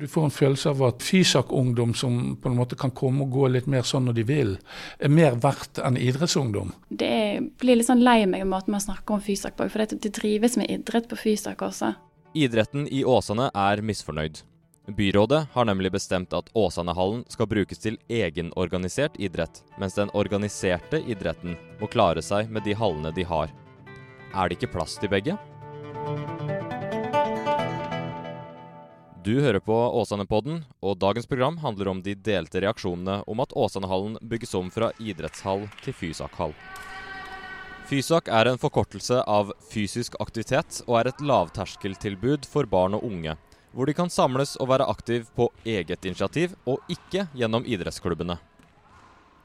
Du får en følelse av at Fysak-ungdom som på en måte kan komme og gå litt mer sånn når de vil, er mer verdt enn idrettsungdom. Det blir litt sånn lei meg av måten man snakker om Fysak på, for det drives med idrett på Fysak også. Idretten i Åsane er misfornøyd. Byrådet har nemlig bestemt at Åsanehallen skal brukes til egenorganisert idrett, mens den organiserte idretten må klare seg med de hallene de har. Er det ikke plass til begge? Du hører på Åsane-podden, og dagens program handler om de delte reaksjonene om at Åsanehallen bygges om fra idrettshall til Fysak-hall. Fysak er en forkortelse av fysisk aktivitet og er et lavterskeltilbud for barn og unge, hvor de kan samles og være aktiv på eget initiativ, og ikke gjennom idrettsklubbene.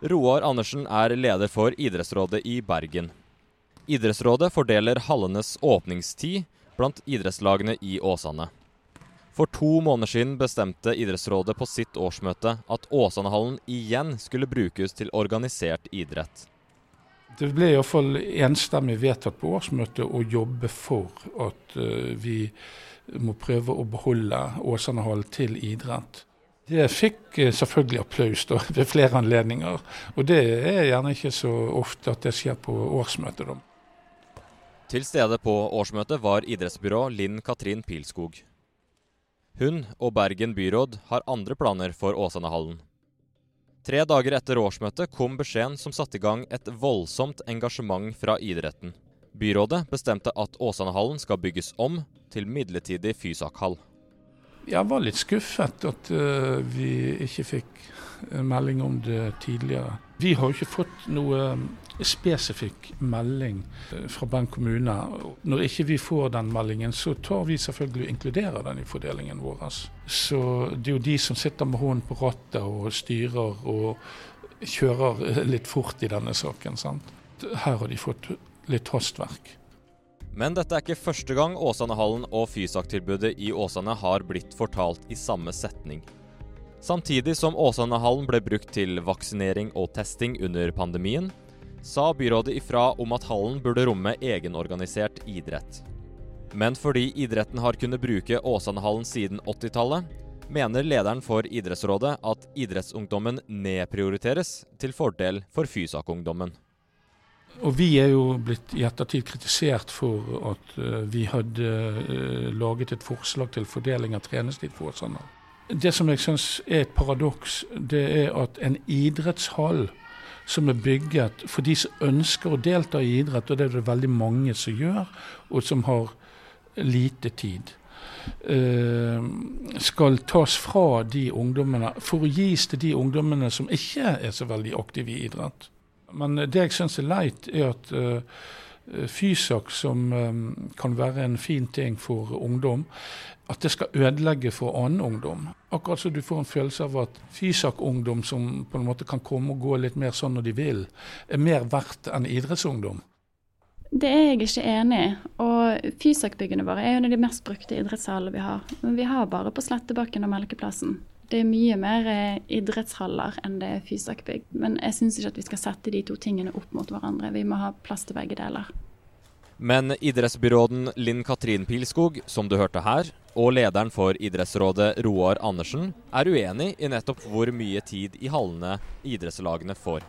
Roar Andersen er leder for idrettsrådet i Bergen. Idrettsrådet fordeler hallenes åpningstid blant idrettslagene i Åsane. For to måneder siden bestemte idrettsrådet på sitt årsmøte at Åsanehallen igjen skulle brukes til organisert idrett. Det ble iallfall enstemmig vedtatt på årsmøtet å jobbe for at uh, vi må prøve å beholde Åsanehallen til idrett. Det fikk uh, selvfølgelig applaus da, ved flere anledninger. Og det er gjerne ikke så ofte at det skjer på årsmøtet. Da. Til stede på årsmøtet var idrettsbyrå Linn Katrin Pilskog. Hun og Bergen byråd har andre planer for Åsanehallen. Tre dager etter årsmøtet kom beskjeden som satte i gang et voldsomt engasjement fra idretten. Byrådet bestemte at Åsanehallen skal bygges om til midlertidig Fysakhall. Jeg var litt skuffet at uh, vi ikke fikk melding om det tidligere. Vi har jo ikke fått noe spesifikk melding eh, fra Bergen kommune. Når ikke vi får den meldingen, så tar vi selvfølgelig og inkluderer den i fordelingen vår. Så det er jo de som sitter med hånden på rattet og styrer og kjører litt fort i denne saken. Sant? Her har de fått litt hastverk. Men dette er ikke første gang Åsanehallen og Fysak-tilbudet i Åsane har blitt fortalt i samme setning. Samtidig som Åsanehallen ble brukt til vaksinering og testing under pandemien, sa byrådet ifra om at hallen burde romme egenorganisert idrett. Men fordi idretten har kunnet bruke Åsanehallen siden 80-tallet, mener lederen for idrettsrådet at idrettsungdommen nedprioriteres til fordel for Fysak-ungdommen. Og Vi er jo blitt i ettertid kritisert for at uh, vi hadde uh, laget et forslag til fordeling av trenestid for Åsane. Det som jeg syns er et paradoks, det er at en idrettshall som er bygget for de som ønsker å delta i idrett, og det er det veldig mange som gjør, og som har lite tid. Uh, skal tas fra de ungdommene for å gis til de ungdommene som ikke er så veldig aktive i idrett. Men det jeg syns er leit, er at uh, Fysak, som um, kan være en fin ting for ungdom, at det skal ødelegge for annen ungdom. Akkurat så du får en følelse av at Fysak-ungdom som på en måte kan komme og gå litt mer sånn når de vil, er mer verdt enn idrettsungdom. Det er jeg ikke enig i. Og Fysak-byggene våre er jo en av de mest brukte idrettshallene vi har. Men vi har bare på Slettebakken og Melkeplassen. Det er mye mer eh, idrettshaller enn det er Fysak-bygg. Men jeg syns ikke at vi skal sette de to tingene opp mot hverandre. Vi må ha plass til begge deler. Men idrettsbyråden Linn Katrin Pilskog, som du hørte her, og lederen for idrettsrådet Roar Andersen, er uenig i nettopp hvor mye tid i hallene idrettslagene får.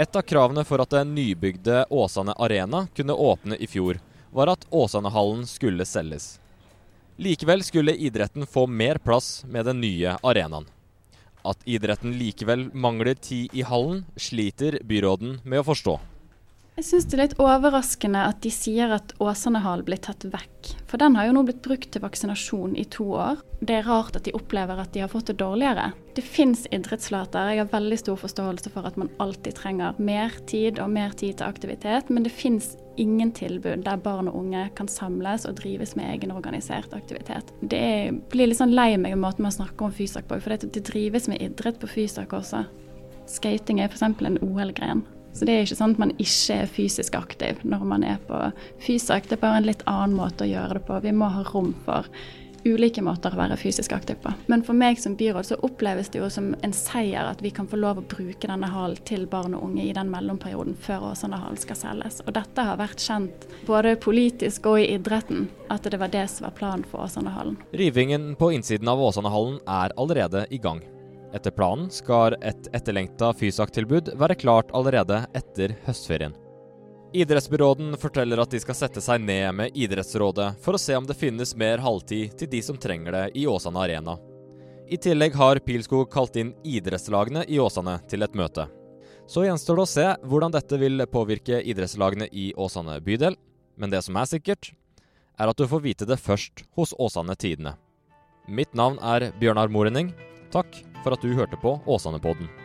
Et av kravene for at den nybygde Åsane Arena kunne åpne i fjor, var at Åsanehallen skulle selges. Likevel skulle idretten få mer plass med den nye arenaen. At idretten likevel mangler tid i hallen, sliter byråden med å forstå. Jeg syns det er litt overraskende at de sier at Åsane hall blir tatt vekk. For den har jo nå blitt brukt til vaksinasjon i to år. Det er rart at de opplever at de har fått det dårligere. Det fins idrettslater. Jeg har veldig stor forståelse for at man alltid trenger mer tid og mer tid til aktivitet, men det fins ingen tilbud der barn og unge kan samles og drives med egenorganisert aktivitet. Det blir litt sånn lei meg av måten man snakker om Fysak på, for det drives med idrett på Fysak også. Skating er f.eks. en OL-gren. Så det er ikke sånn at man ikke er fysisk aktiv når man er på Fysak. Det er bare en litt annen måte å gjøre det på. Vi må ha rom for ulike måter å være fysisk aktiv på. Men for meg som byråd så oppleves det jo som en seier at vi kan få lov å bruke denne hallen til barn og unge i den mellomperioden før Åsanehallen skal selges. Og dette har vært kjent både politisk og i idretten, at det var det som var planen for Åsanehallen. Rivingen på innsiden av Åsanehallen er allerede i gang. Etter planen skal et etterlengta Fysak-tilbud være klart allerede etter høstferien. Idrettsbyråden forteller at de skal sette seg ned med idrettsrådet for å se om det finnes mer halvtid til de som trenger det i Åsane Arena. I tillegg har Pilskog kalt inn idrettslagene i Åsane til et møte. Så gjenstår det å se hvordan dette vil påvirke idrettslagene i Åsane bydel, men det som er sikkert, er at du får vite det først hos Åsane Tidene. Mitt navn er Bjørnar Morening. Takk for at du hørte på Åsanepodden.